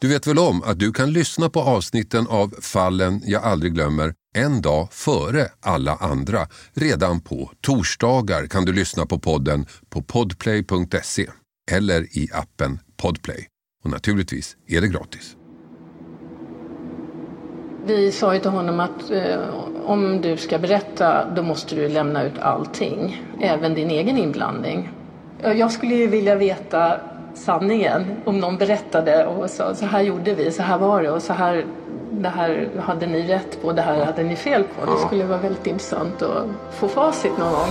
Du vet väl om att du kan lyssna på avsnitten av Fallen jag aldrig glömmer en dag före alla andra. Redan på torsdagar kan du lyssna på podden på podplay.se eller i appen Podplay. Och naturligtvis är det gratis. Vi sa ju till honom att eh, om du ska berätta då måste du lämna ut allting, även din egen inblandning. Ja, Jag skulle ju vilja veta sanningen om någon berättade och sa så här gjorde vi, så här var det och så här, det här hade ni rätt på, det här hade ni fel på. Det skulle vara väldigt intressant att få facit någon gång.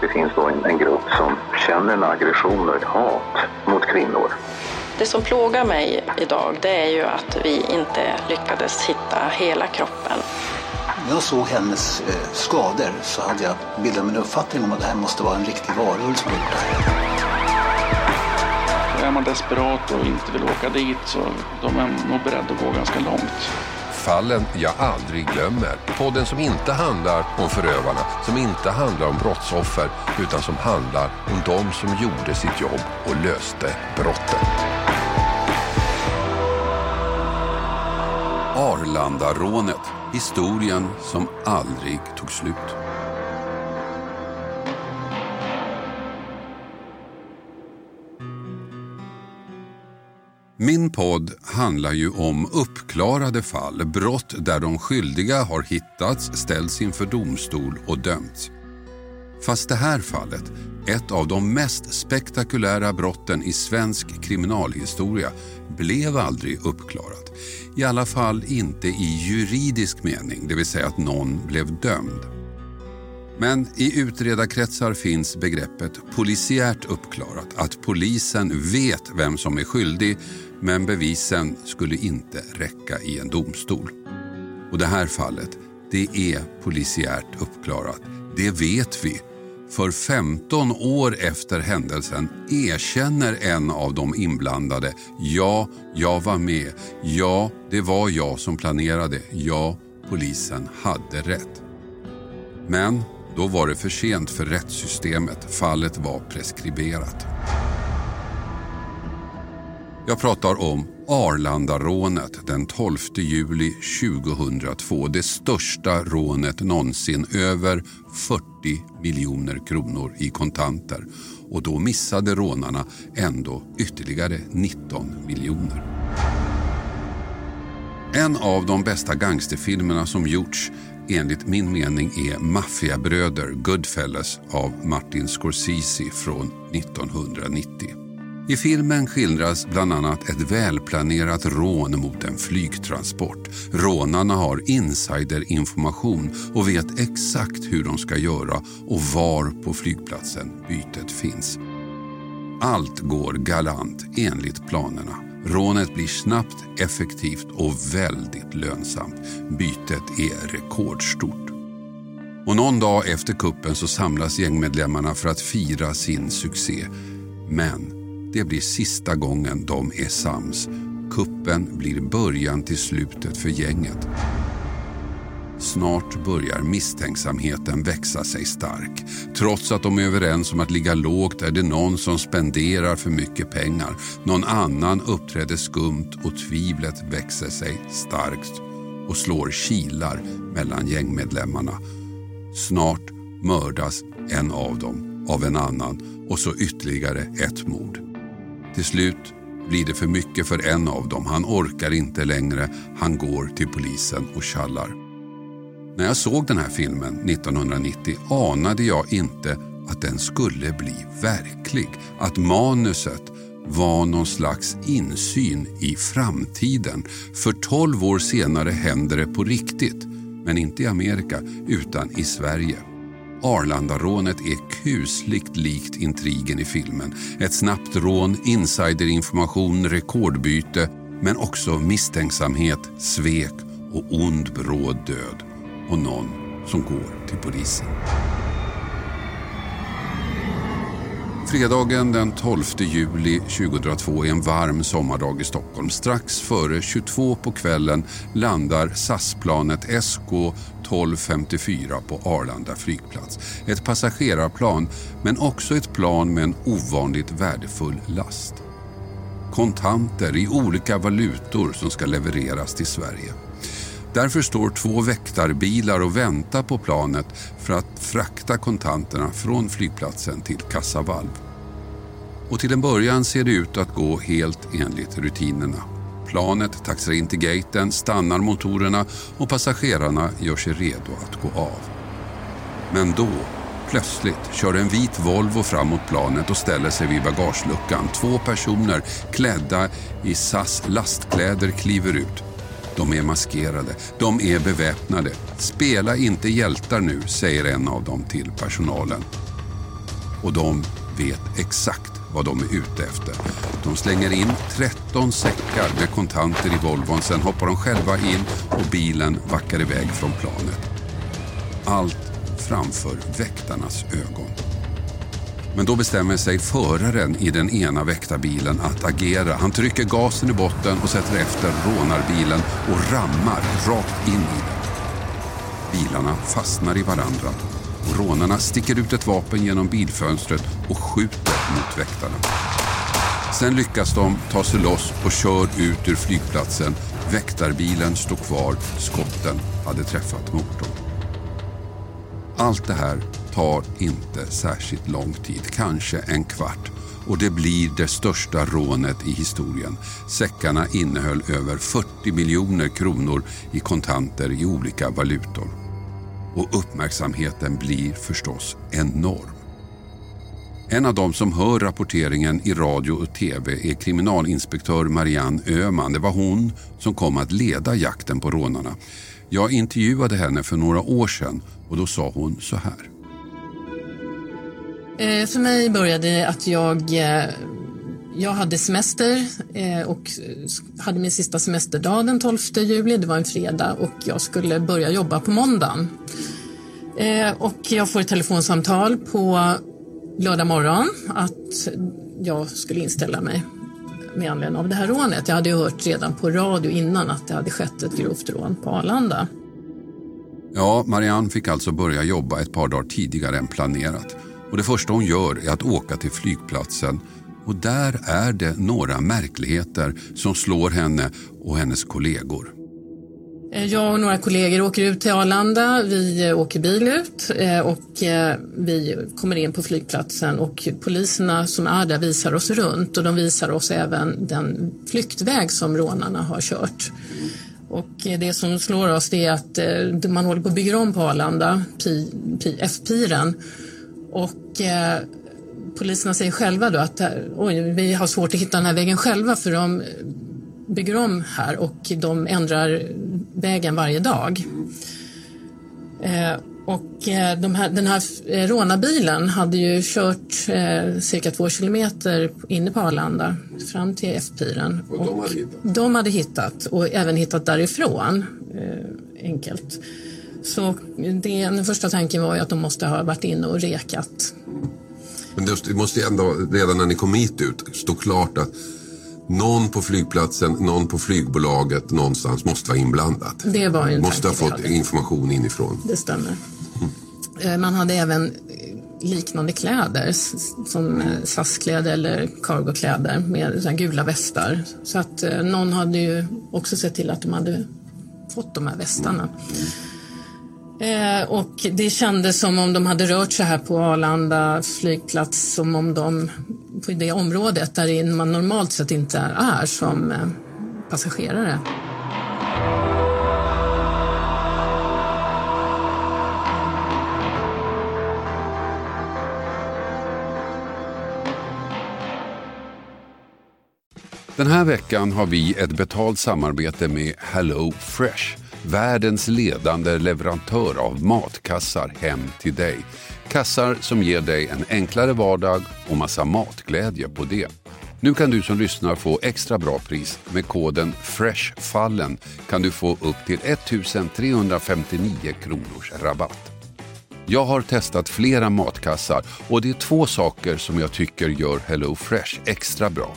Det finns då en, en grupp som känner en aggression och ett hat mot kvinnor. Det som plågar mig idag det är ju att vi inte lyckades hitta hela kroppen. När jag såg hennes eh, skador så hade jag bildat mig en uppfattning om att det här måste vara en riktig varulv som gjort det här. Är man desperat och inte vill åka dit så de är nog beredda att gå ganska långt. Fallen jag aldrig glömmer. Podden som inte handlar om förövarna, som inte handlar om brottsoffer utan som handlar om de som gjorde sitt jobb och löste brotten. Arlandarånet. Historien som aldrig tog slut. Min podd handlar ju om uppklarade fall, brott där de skyldiga har hittats, ställts inför domstol och dömts. Fast det här fallet, ett av de mest spektakulära brotten i svensk kriminalhistoria, blev aldrig uppklarat. I alla fall inte i juridisk mening, det vill säga att någon blev dömd. Men i utredarkretsar finns begreppet polisiärt uppklarat, att polisen vet vem som är skyldig men bevisen skulle inte räcka i en domstol. Och det här fallet, det är polisiärt uppklarat. Det vet vi. För 15 år efter händelsen erkänner en av de inblandade. Ja, jag var med. Ja, det var jag som planerade. Ja, polisen hade rätt. Men då var det för sent för rättssystemet. Fallet var preskriberat. Jag pratar om Arlandarånet den 12 juli 2002. Det största rånet någonsin. Över 40 miljoner kronor i kontanter. Och då missade rånarna ändå ytterligare 19 miljoner. En av de bästa gangsterfilmerna som gjorts enligt min mening är Maffiabröder Goodfellas av Martin Scorsese från 1990. I filmen skildras bland annat ett välplanerat rån mot en flygtransport. Rånarna har insiderinformation och vet exakt hur de ska göra och var på flygplatsen bytet finns. Allt går galant enligt planerna. Rånet blir snabbt, effektivt och väldigt lönsamt. Bytet är rekordstort. Och någon dag efter kuppen så samlas gängmedlemmarna för att fira sin succé. Men det blir sista gången de är sams. Kuppen blir början till slutet för gänget. Snart börjar misstänksamheten växa sig stark. Trots att de är överens om att ligga lågt är det någon som spenderar för mycket pengar. Någon annan uppträder skumt och tvivlet växer sig starkt och slår kilar mellan gängmedlemmarna. Snart mördas en av dem av en annan och så ytterligare ett mord. Till slut blir det för mycket för en av dem. Han orkar inte längre. Han går till polisen och kallar. När jag såg den här filmen 1990 anade jag inte att den skulle bli verklig. Att manuset var någon slags insyn i framtiden. För 12 år senare händer det på riktigt. Men inte i Amerika, utan i Sverige. Arlandarånet är kusligt likt intrigen i filmen. Ett snabbt rån, insiderinformation, rekordbyte men också misstänksamhet, svek och ond bråd död. och någon som går till polisen. Fredagen den 12 juli 2002 är en varm sommardag i Stockholm. Strax före 22 på kvällen landar SAS-planet SK 1254 på Arlanda flygplats. Ett passagerarplan men också ett plan med en ovanligt värdefull last. Kontanter i olika valutor som ska levereras till Sverige. Därför står två väktarbilar och väntar på planet för att frakta kontanterna från flygplatsen till kassavalv. Och till en början ser det ut att gå helt enligt rutinerna. Planet taxar in till gaten, stannar motorerna och passagerarna gör sig redo att gå av. Men då, plötsligt, kör en vit Volvo fram mot planet och ställer sig vid bagageluckan. Två personer klädda i SAS lastkläder kliver ut. De är maskerade, de är beväpnade. Spela inte hjältar nu, säger en av dem till personalen. Och de vet exakt vad de är ute efter. De slänger in 13 säckar med kontanter i Volvon. Sen hoppar de själva in och bilen vackar iväg från planet. Allt framför väktarnas ögon. Men då bestämmer sig föraren i den ena väktarbilen att agera. Han trycker gasen i botten och sätter efter rånarbilen och rammar rakt in i den. Bilarna fastnar i varandra och rånarna sticker ut ett vapen genom bilfönstret och skjuter mot väktarna. Sen lyckas de ta sig loss och kör ut ur flygplatsen. Väktarbilen står kvar. Skotten hade träffat motorn. Allt det här tar inte särskilt lång tid, kanske en kvart. Och det blir det största rånet i historien. Säckarna innehöll över 40 miljoner kronor i kontanter i olika valutor. Och uppmärksamheten blir förstås enorm. En av dem som hör rapporteringen i radio och tv är kriminalinspektör Marianne Öhman. Det var hon som kom att leda jakten på rånarna. Jag intervjuade henne för några år sedan och då sa hon så här. Eh, för mig började det att jag, eh, jag hade semester eh, och hade min sista semesterdag den 12 juli. Det var en fredag och jag skulle börja jobba på måndagen. Och jag får ett telefonsamtal på lördag morgon att jag skulle inställa mig med anledning av det här rånet. Jag hade hört redan på radio innan att det hade skett ett grovt rån på Arlanda. Ja, Marianne fick alltså börja jobba ett par dagar tidigare än planerat. Och det första hon gör är att åka till flygplatsen och där är det några märkligheter som slår henne och hennes kollegor. Eh, jag och några kollegor åker ut till Arlanda. Vi eh, åker bil ut eh, och vi kommer in på flygplatsen och poliserna som är där visar oss runt och de visar oss även den flyktväg som rånarna har kört. Och det som slår oss är att man håller på att bygga om på Arlanda, F-piren. Och eh, poliserna säger själva då att oj, vi har svårt att hitta den här vägen själva för de bygger om här och de ändrar vägen varje dag. Eh, och eh, de här, den här eh, rånarbilen hade ju kört eh, cirka två kilometer inne på Arlanda fram till F-piren. Och, de hade hittat? De hade hittat och även hittat därifrån, eh, enkelt. Så det, den första tanken var ju att de måste ha varit inne och rekat. Men det måste ju ändå, redan när ni kom hit ut, stå klart att någon på flygplatsen, någon på flygbolaget någonstans måste vara inblandad. Det var en Måste ha fått information inifrån. Det stämmer. Mm. Man hade även liknande kläder som eh, SAS-kläder eller cargokläder med så gula västar. Så att eh, någon hade ju också sett till att de hade fått de här västarna. Mm. Eh, och det kändes som om de hade rört sig här på Arlanda flygplats som om de på det området där man normalt sett inte är som eh, passagerare. Den här veckan har vi ett betalt samarbete med Hello Fresh världens ledande leverantör av matkassar hem till dig. Kassar som ger dig en enklare vardag och massa matglädje på det. Nu kan du som lyssnar få extra bra pris. Med koden FRESHFALLEN kan du få upp till 1359 kronors rabatt. Jag har testat flera matkassar och det är två saker som jag tycker gör Hello Fresh extra bra.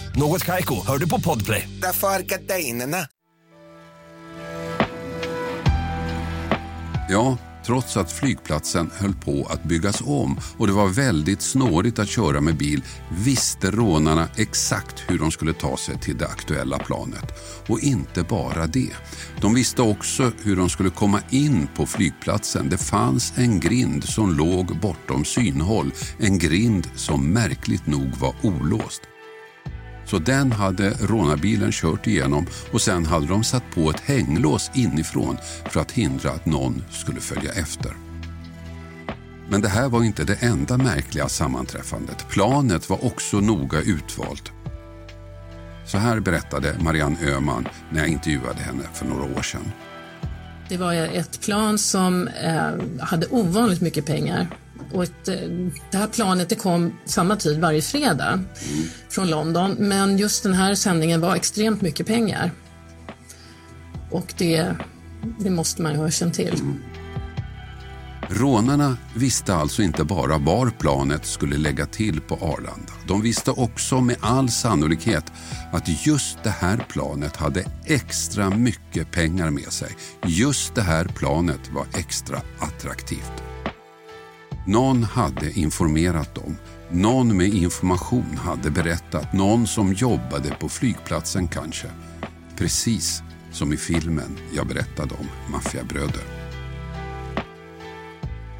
Något Kaiko, hör du på Podplay. Därför är gardinerna. Ja, trots att flygplatsen höll på att byggas om och det var väldigt snårigt att köra med bil visste rånarna exakt hur de skulle ta sig till det aktuella planet. Och inte bara det. De visste också hur de skulle komma in på flygplatsen. Det fanns en grind som låg bortom synhåll. En grind som märkligt nog var olåst. Så den hade rånarbilen kört igenom och sen hade de satt på ett hänglås inifrån för att hindra att någon skulle följa efter. Men det här var inte det enda märkliga sammanträffandet. Planet var också noga utvalt. Så här berättade Marianne Öhman när jag intervjuade henne för några år sedan. Det var ett plan som eh, hade ovanligt mycket pengar. Och ett, eh, det här planet det kom samma tid varje fredag från London. Men just den här sändningen var extremt mycket pengar. Och det, det måste man ju ha känt till. Rånarna visste alltså inte bara var planet skulle lägga till på Arlanda. De visste också med all sannolikhet att just det här planet hade extra mycket pengar med sig. Just det här planet var extra attraktivt. Någon hade informerat dem. Någon med information hade berättat. Någon som jobbade på flygplatsen kanske. Precis som i filmen jag berättade om, Maffiabröder.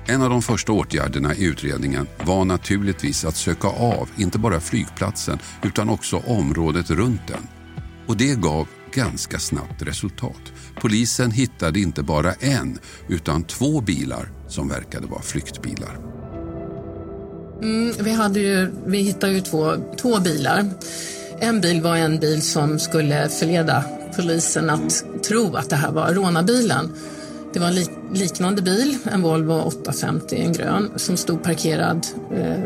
En av de första åtgärderna i utredningen var naturligtvis att söka av inte bara flygplatsen utan också området runt den. Och det gav ganska snabbt resultat. Polisen hittade inte bara en utan två bilar som verkade vara flyktbilar. Mm, vi, hade ju, vi hittade ju två, två bilar. En bil var en bil som skulle förleda polisen att tro att det här var rånarbilen. Det var en lik liknande bil, en Volvo 850, en grön, som stod parkerad eh,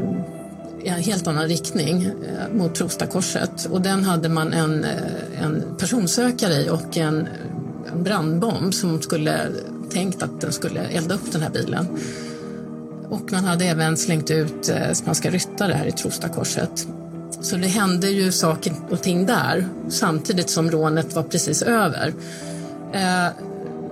i en helt annan riktning eh, mot Prostakorset. Och den hade man en, eh, en personsökare i och en, en brandbomb som skulle tänkt att den skulle elda upp den här bilen. Och man hade även slängt ut eh, spanska ryttare här i Trostakorset. Så det hände ju saker och ting där samtidigt som rånet var precis över. Eh,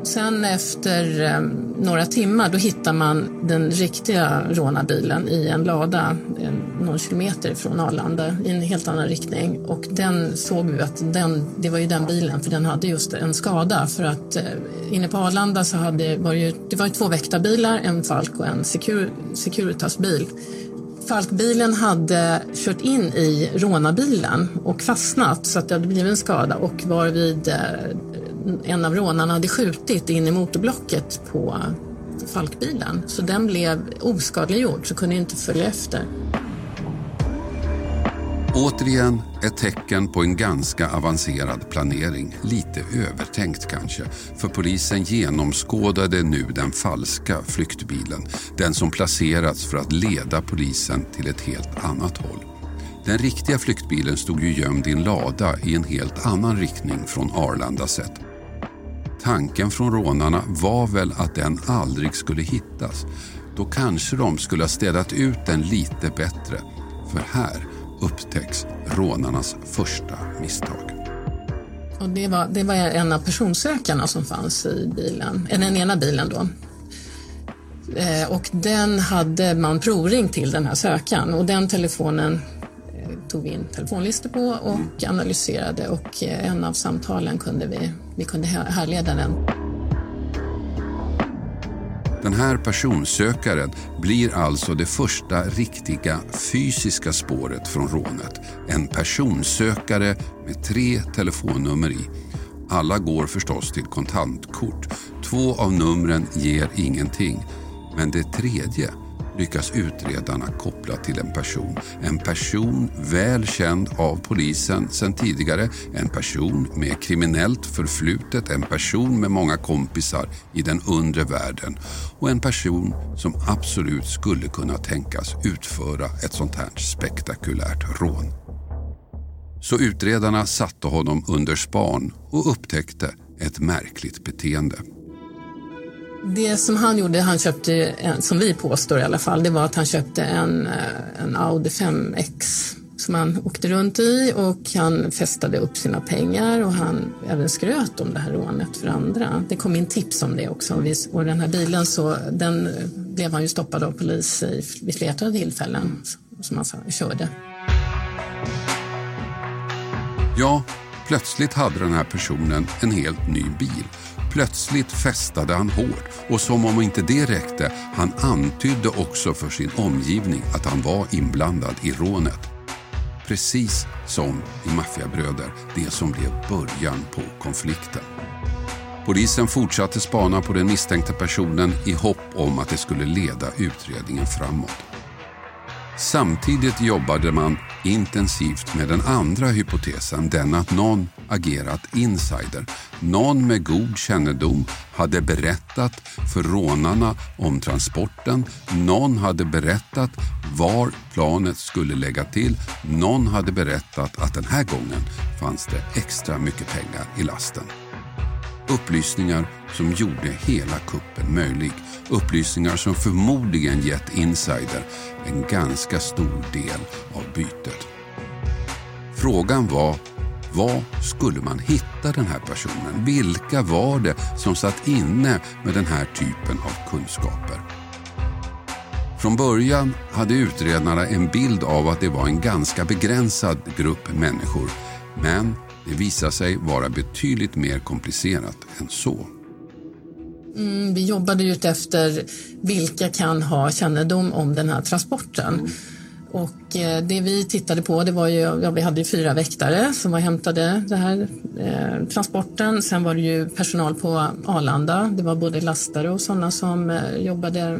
Sen efter eh, några timmar då hittar man den riktiga rånarbilen i en lada eh, någon kilometer från Arlanda i en helt annan riktning. Och den såg vi att den, det var ju den bilen för den hade just en skada för att eh, inne på Arlanda så hade, var det, ju, det var ju två väktarbilar, en Falk och en Secur, Securitas-bil. Falkbilen hade kört in i rånarbilen och fastnat så att det hade blivit en skada och varvid eh, en av rånarna hade skjutit in i motorblocket på Falkbilen. Så den blev oskadliggjord, så kunde inte följa efter. Återigen ett tecken på en ganska avancerad planering. Lite övertänkt kanske. För polisen genomskådade nu den falska flyktbilen. Den som placerats för att leda polisen till ett helt annat håll. Den riktiga flyktbilen stod ju gömd i en lada i en helt annan riktning från Arlanda sett. Tanken från rånarna var väl att den aldrig skulle hittas. Då kanske de skulle ha städat ut den lite bättre. För här upptäcks rånarnas första misstag. Och det, var, det var en av personsökarna som fanns i bilen, den ena bilen då. Eh, och den hade man provringt till den här sökaren och den telefonen tog vi in telefonlistor på och analyserade och eh, en av samtalen kunde vi, vi kunde härleda den. Den här personsökaren blir alltså det första riktiga fysiska spåret från rånet. En personsökare med tre telefonnummer i. Alla går förstås till kontantkort. Två av numren ger ingenting. Men det tredje lyckas utredarna koppla till en person. En person väl känd av polisen sedan tidigare. En person med kriminellt förflutet. En person med många kompisar i den undre världen. Och en person som absolut skulle kunna tänkas utföra ett sånt här spektakulärt rån. Så utredarna satte honom under span och upptäckte ett märkligt beteende. Det som han gjorde, han köpte, som vi påstår i alla fall, det var att han köpte en, eh, en Audi 5X som han åkte runt i och han festade upp sina pengar och han även skröt om det här rånet för andra. Det kom in tips om det också och den här bilen så den eh, blev han ju stoppad av polis vid flera tillfällen som han körde. Ja, plötsligt hade den här personen en helt ny bil Plötsligt festade han hårt och som om inte det räckte, han antydde också för sin omgivning att han var inblandad i rånet. Precis som i Maffiabröder, det som blev början på konflikten. Polisen fortsatte spana på den misstänkta personen i hopp om att det skulle leda utredningen framåt. Samtidigt jobbade man intensivt med den andra hypotesen, den att någon agerat insider. Någon med god kännedom hade berättat för rånarna om transporten. Någon hade berättat var planet skulle lägga till. Någon hade berättat att den här gången fanns det extra mycket pengar i lasten. Upplysningar som gjorde hela kuppen möjlig. Upplysningar som förmodligen gett Insider en ganska stor del av bytet. Frågan var var skulle man hitta den här personen? Vilka var det som satt inne med den här typen av kunskaper? Från början hade utredarna en bild av att det var en ganska begränsad grupp människor. Men det visade sig vara betydligt mer komplicerat än så. Mm, vi jobbade ut efter vilka kan ha kännedom om den här transporten. Och eh, det vi tittade på, det var ju, ja, vi hade fyra väktare som var hämtade den här eh, transporten. Sen var det ju personal på Arlanda. Det var både lastare och sådana som eh, jobbade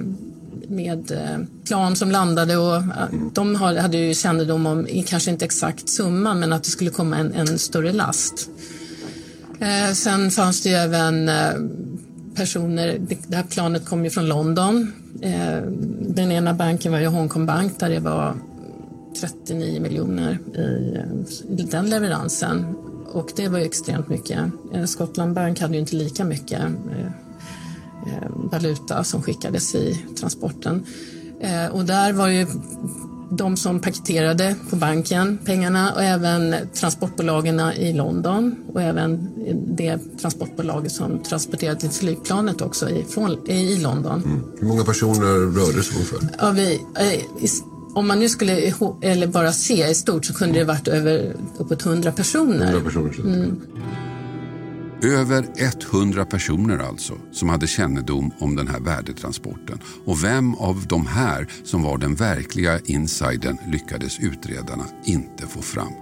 med eh, plan som landade och eh, de hade ju kännedom om, kanske inte exakt summa, men att det skulle komma en, en större last. Eh, sen fanns det ju även personer, det här planet kom ju från London. Den ena banken var ju Hongkong Bank där det var 39 miljoner i, den leveransen. Och det var ju extremt mycket. Skottland Bank hade ju inte lika mycket valuta som skickades i transporten. Eh, och där var ju de som paketerade på banken pengarna och även transportbolagen i London och även det transportbolaget som transporterade till flygplanet också ifrån, i London. Mm. Hur många personer rörde sig ungefär? Ja, vi, eh, om man nu skulle eller bara se i stort så kunde det varit över uppåt 100 personer. 100 personer mm. Över 100 personer alltså som hade kännedom om den här värdetransporten. Och vem av de här som var den verkliga insidern lyckades utredarna inte få fram.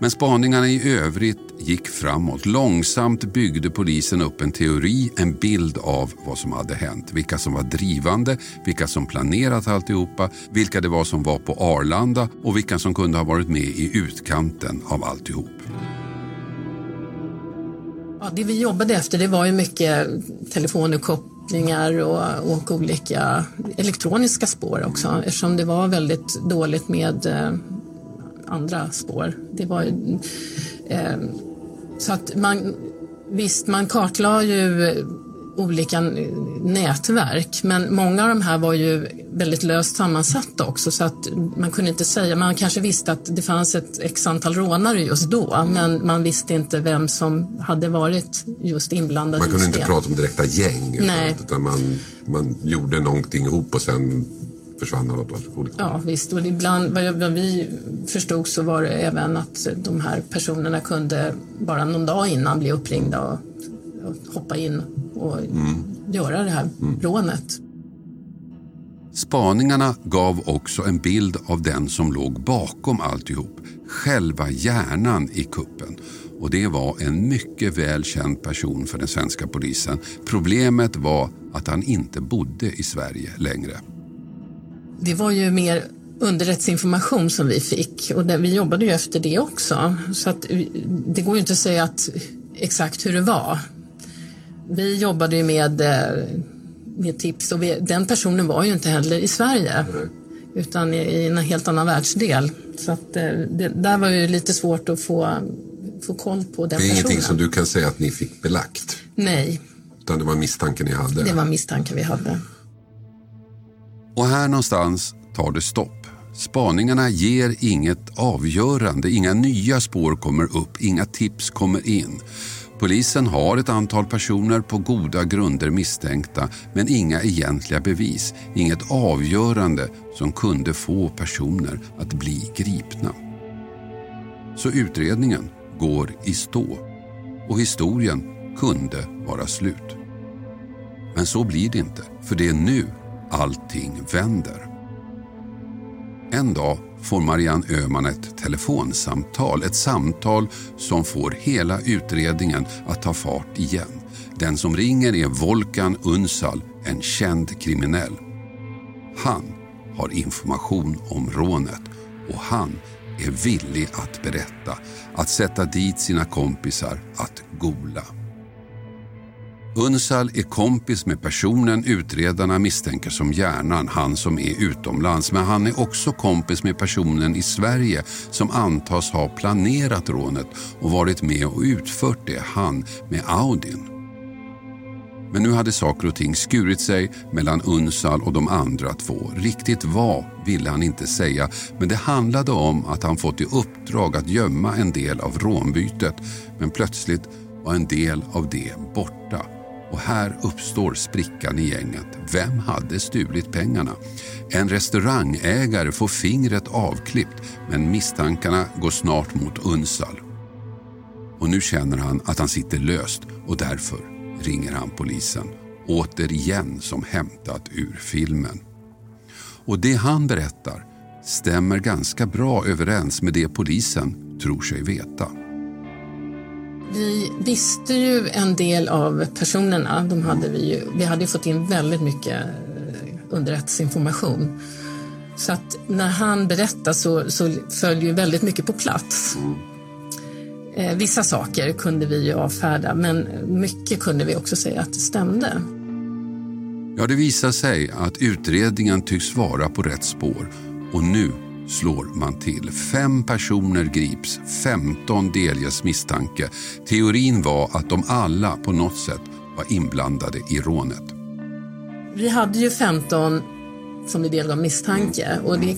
Men spaningarna i övrigt gick framåt. Långsamt byggde polisen upp en teori, en bild av vad som hade hänt. Vilka som var drivande, vilka som planerat alltihopa, vilka det var som var på Arlanda och vilka som kunde ha varit med i utkanten av alltihop. Ja, det vi jobbade efter det var ju mycket telefonuppkopplingar och, och olika elektroniska spår också eftersom det var väldigt dåligt med eh, andra spår. Det var, eh, så att man, visst, man kartlade ju olika nätverk. Men många av de här var ju väldigt löst sammansatta också så att man kunde inte säga, man kanske visste att det fanns ett x antal rånare just då men man visste inte vem som hade varit just inblandad Man kunde inte det. prata om direkta gäng Nej. utan man, man gjorde någonting ihop och sen försvann alla åt Ja visst och ibland vad vi förstod så var det även att de här personerna kunde bara någon dag innan bli uppringda och hoppa in och mm. göra det här mm. rånet. Spaningarna gav också en bild av den som låg bakom alltihop, själva hjärnan i kuppen. Och det var en mycket väl känd person för den svenska polisen. Problemet var att han inte bodde i Sverige längre. Det var ju mer underrättsinformation som vi fick och vi jobbade ju efter det också. Så att det går ju inte att säga att exakt hur det var. Vi jobbade ju med, eh, med tips och vi, den personen var ju inte heller i Sverige utan i, i, en helt annan världsdel. Så att, eh, det, där var ju lite svårt att få, få koll på den personen. Det är personen. ingenting som du kan säga att ni fick belagt? Nej. Utan det var misstanken ni hade? Det var misstanken vi hade. Och här någonstans tar det stopp. Spaningarna ger inget avgörande, inga nya spår kommer upp, inga tips kommer in. Polisen har ett antal personer på goda grunder misstänkta men inga egentliga bevis, inget avgörande som kunde få personer att bli gripna. Så utredningen går i stå och historien kunde vara slut. Men så blir det inte, för det är nu allting vänder. En dag får Marianne Öhman ett telefonsamtal. Ett samtal som får hela utredningen att ta fart igen. Den som ringer är Volkan Unsal, en känd kriminell. Han har information om rånet och han är villig att berätta, att sätta dit sina kompisar att gola. Unsal är kompis med personen utredarna misstänker som hjärnan, han som är utomlands. Men han är också kompis med personen i Sverige som antas ha planerat rånet och varit med och utfört det, han med Audin. Men nu hade saker och ting skurit sig mellan Unsal och de andra två. Riktigt vad ville han inte säga, men det handlade om att han fått i uppdrag att gömma en del av rånbytet. Men plötsligt var en del av det borta. Och här uppstår sprickan i gänget. Vem hade stulit pengarna? En restaurangägare får fingret avklippt men misstankarna går snart mot Unsal. Och nu känner han att han sitter löst och därför ringer han polisen. Återigen som hämtat ur filmen. Och det han berättar stämmer ganska bra överens med det polisen tror sig veta. Vi visste ju en del av personerna. De hade vi, ju, vi hade fått in väldigt mycket eh, underrättelseinformation. Så att när han berättade så, så föll ju väldigt mycket på plats. Eh, vissa saker kunde vi ju avfärda, men mycket kunde vi också säga att det stämde. Ja, det visar sig att utredningen tycks vara på rätt spår och nu slår man till. Fem personer grips, 15 delges misstanke. Teorin var att de alla på något sätt var inblandade i rånet. Vi hade ju 15 som vi delgav misstanke och det,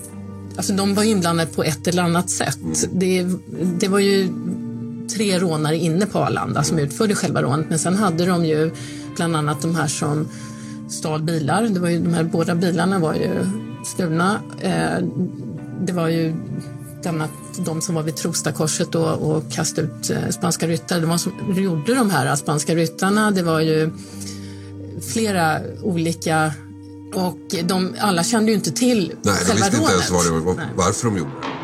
alltså de var inblandade på ett eller annat sätt. Det, det var ju tre rånare inne på Arlanda som utförde själva rånet men sen hade de ju bland annat de här som stal bilar. Det var ju, de här båda bilarna var ju stulna. Eh, det var ju annat de som var vid Trostakorset och, och kastade ut eh, spanska ryttare. De som gjorde de här spanska ryttarna. Det var ju flera olika och de, alla kände ju inte till Nej, de själva visste inte ens rånet. vad det var, Nej. varför de gjorde det.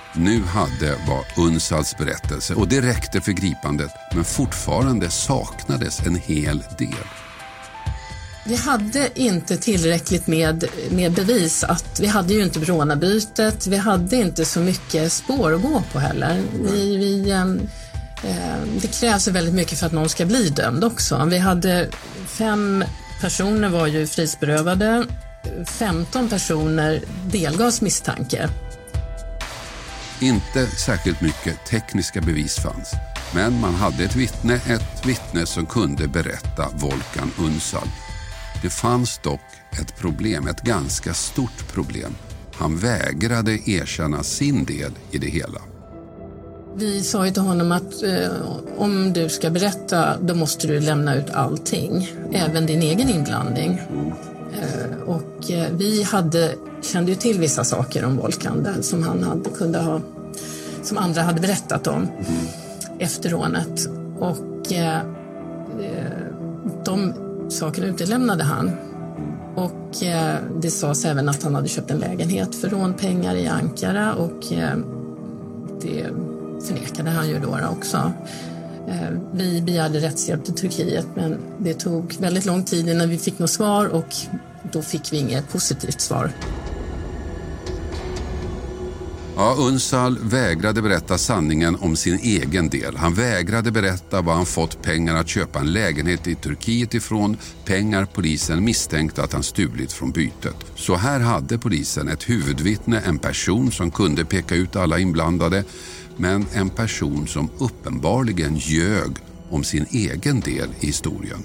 nu hade var Unsals berättelse och det räckte för gripandet men fortfarande saknades en hel del. Vi hade inte tillräckligt med, med bevis. att Vi hade ju inte rånarbytet, vi hade inte så mycket spår att gå på heller. Vi, vi, ehm, eh, det krävs väldigt mycket för att någon ska bli dömd också. Vi hade fem personer var ju frihetsberövade, 15 personer delgavs misstanke. Inte särskilt mycket tekniska bevis fanns. Men man hade ett vittne, ett vittne som kunde berätta Volkan Unsal. Det fanns dock ett problem, ett ganska stort problem. Han vägrade erkänna sin del i det hela. Vi sa ju till honom att eh, om du ska berätta då måste du lämna ut allting, även din egen inblandning. Eh, och eh, vi hade, kände ju till vissa saker om Volkan där, som han hade, kunde ha, som andra hade berättat om efter rånet. Och eh, eh, de sakerna utelämnade han. Och eh, det sades även att han hade köpt en lägenhet för rånpengar i Ankara och eh, det förnekade han ju då också. Eh, Vi begärde rättshjälp till Turkiet men det tog väldigt lång tid innan vi fick något svar och då fick vi inget positivt svar. Ja, Unsal vägrade berätta sanningen om sin egen del. Han vägrade berätta var han fått pengar att köpa en lägenhet i Turkiet ifrån. Pengar polisen misstänkte att han stulit från bytet. Så här hade polisen ett huvudvittne, en person som kunde peka ut alla inblandade. Men en person som uppenbarligen ljög om sin egen del i historien.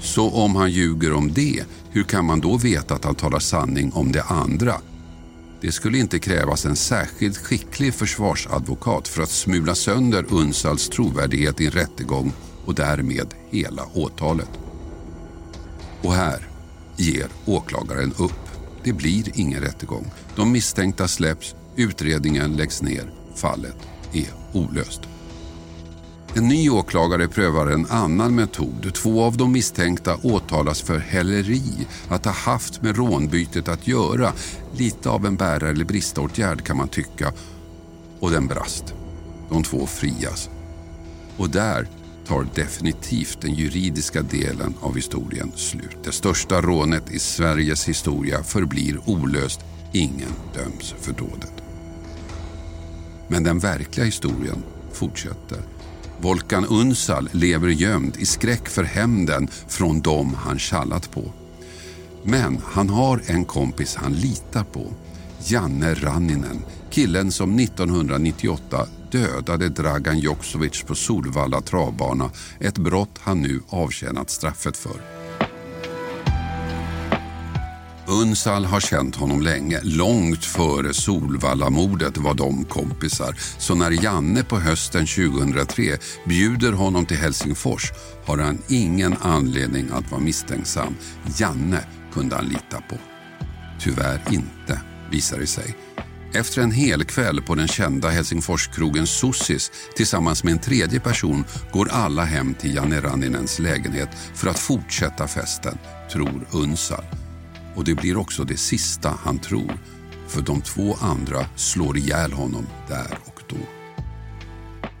Så om han ljuger om det, hur kan man då veta att han talar sanning om det andra? Det skulle inte krävas en särskilt skicklig försvarsadvokat för att smula sönder Unsals trovärdighet i en rättegång och därmed hela åtalet. Och här ger åklagaren upp. Det blir ingen rättegång. De misstänkta släpps, utredningen läggs ner, fallet är olöst. En ny åklagare prövar en annan metod. Två av de misstänkta åtalas för häleri, att ha haft med rånbytet att göra. Lite av en bära eller briståtgärd kan man tycka. Och den brast. De två frias. Och där tar definitivt den juridiska delen av historien slut. Det största rånet i Sveriges historia förblir olöst. Ingen döms för dådet. Men den verkliga historien fortsätter. Volkan Unsal lever gömd i skräck för hämnden från dem han kallat på. Men han har en kompis han litar på. Janne Ranninen, killen som 1998 dödade Dragan Joksovic på Solvalla travbana. Ett brott han nu avtjänat straffet för. Unsal har känt honom länge. Långt före Solvallamordet var de kompisar. Så när Janne på hösten 2003 bjuder honom till Helsingfors har han ingen anledning att vara misstänksam. Janne kunde han lita på. Tyvärr inte, visar det sig. Efter en hel kväll på den kända Helsingforskrogen Sossis tillsammans med en tredje person går alla hem till Janne Ranninens lägenhet för att fortsätta festen, tror Unsal. Och det blir också det sista han tror. För de två andra slår ihjäl honom där och då.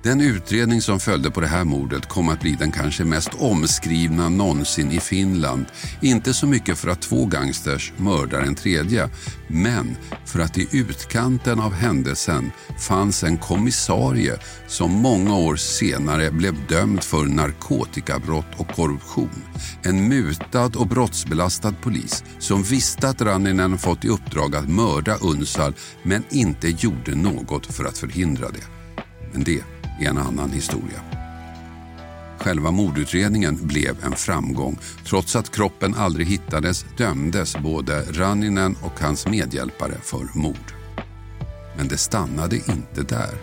Den utredning som följde på det här mordet kom att bli den kanske mest omskrivna någonsin i Finland. Inte så mycket för att två gangsters mördar en tredje, men för att i utkanten av händelsen fanns en kommissarie som många år senare blev dömd för narkotikabrott och korruption. En mutad och brottsbelastad polis som visste att Ranninen fått i uppdrag att mörda Unsal men inte gjorde något för att förhindra det. Men det är en annan historia. Själva mordutredningen blev en framgång. Trots att kroppen aldrig hittades dömdes både Ranninen och hans medhjälpare för mord. Men det stannade inte där.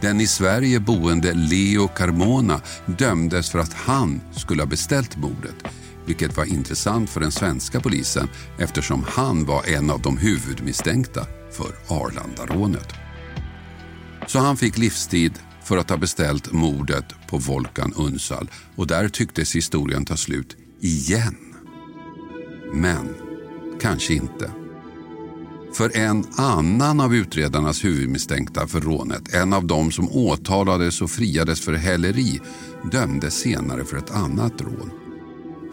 Den i Sverige boende Leo Carmona dömdes för att han skulle ha beställt mordet vilket var intressant för den svenska polisen eftersom han var en av de huvudmisstänkta för Arlandarånet. Så han fick livstid för att ha beställt mordet på Volkan Unsal och där tycktes historien ta slut igen. Men kanske inte. För en annan av utredarnas huvudmisstänkta för rånet, en av dem som åtalades och friades för häleri, dömdes senare för ett annat rån.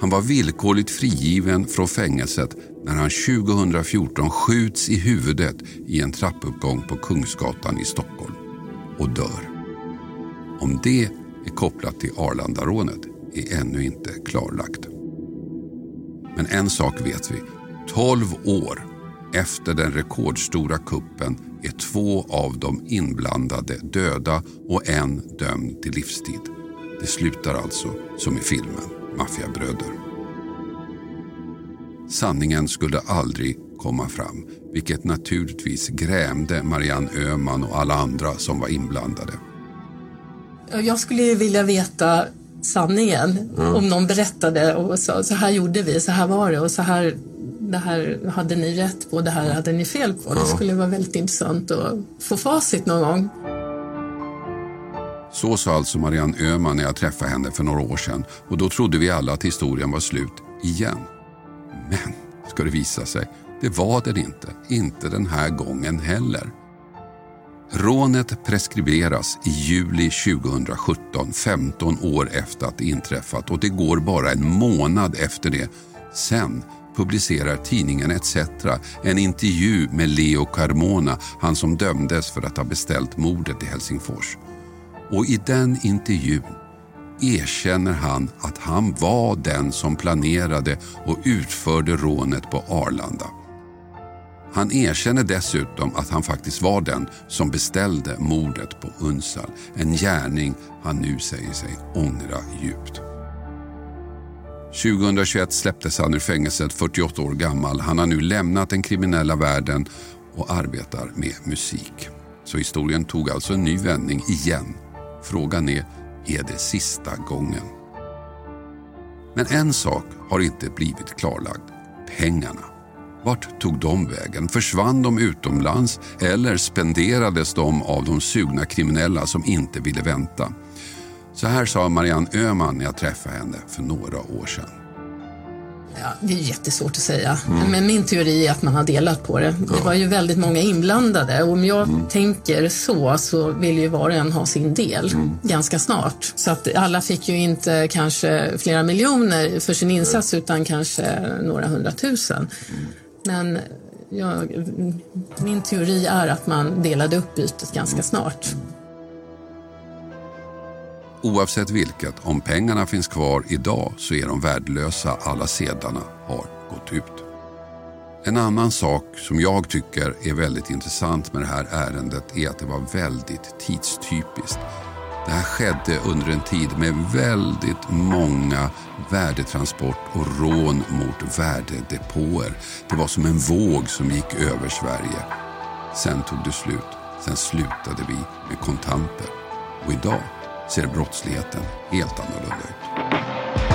Han var villkorligt frigiven från fängelset när han 2014 skjuts i huvudet i en trappuppgång på Kungsgatan i Stockholm och dör. Om det är kopplat till Arlandarånet är ännu inte klarlagt. Men en sak vet vi. 12 år efter den rekordstora kuppen är två av de inblandade döda och en dömd till livstid. Det slutar alltså som i filmen Maffiabröder. Sanningen skulle aldrig komma fram vilket naturligtvis grämde Marianne Öhman och alla andra som var inblandade. Jag skulle ju vilja veta sanningen. Mm. Om någon berättade och sa så här gjorde vi, så här var det och så här det här hade ni rätt på, det här hade ni fel på. Det skulle vara väldigt intressant att få facit någon gång. Så sa alltså Marianne Öhman när jag träffade henne för några år sedan och då trodde vi alla att historien var slut igen. Men, ska det visa sig, det var den inte. Inte den här gången heller. Rånet preskriberas i juli 2017, 15 år efter att det inträffat och det går bara en månad efter det. Sen publicerar tidningen ETC en intervju med Leo Carmona, han som dömdes för att ha beställt mordet i Helsingfors. Och i den intervjun erkänner han att han var den som planerade och utförde rånet på Arlanda. Han erkänner dessutom att han faktiskt var den som beställde mordet på Unsal. En gärning han nu säger sig ångra djupt. 2021 släpptes han ur fängelset 48 år gammal. Han har nu lämnat den kriminella världen och arbetar med musik. Så historien tog alltså en ny vändning igen. Frågan är, är det sista gången? Men en sak har inte blivit klarlagd. Pengarna. Vart tog de vägen? Försvann de utomlands eller spenderades de av de sugna kriminella som inte ville vänta? Så här sa Marianne Öhman när jag träffade henne för några år sedan. Ja, det är jättesvårt att säga. Mm. Men min teori är att man har delat på det. Det var ju väldigt många inblandade och om jag mm. tänker så så vill ju var och en ha sin del mm. ganska snart. Så att alla fick ju inte kanske flera miljoner för sin insats utan kanske några hundratusen. Men ja, min teori är att man delade upp bytet ganska snart. Oavsett vilket, om pengarna finns kvar idag så är de värdelösa. Alla sedlarna har gått ut. En annan sak som jag tycker är väldigt intressant med det här ärendet är att det var väldigt tidstypiskt. Det här skedde under en tid med väldigt många värdetransport och rån mot värdedepåer. Det var som en våg som gick över Sverige. Sen tog det slut. Sen slutade vi med kontanter. Och idag ser brottsligheten helt annorlunda ut.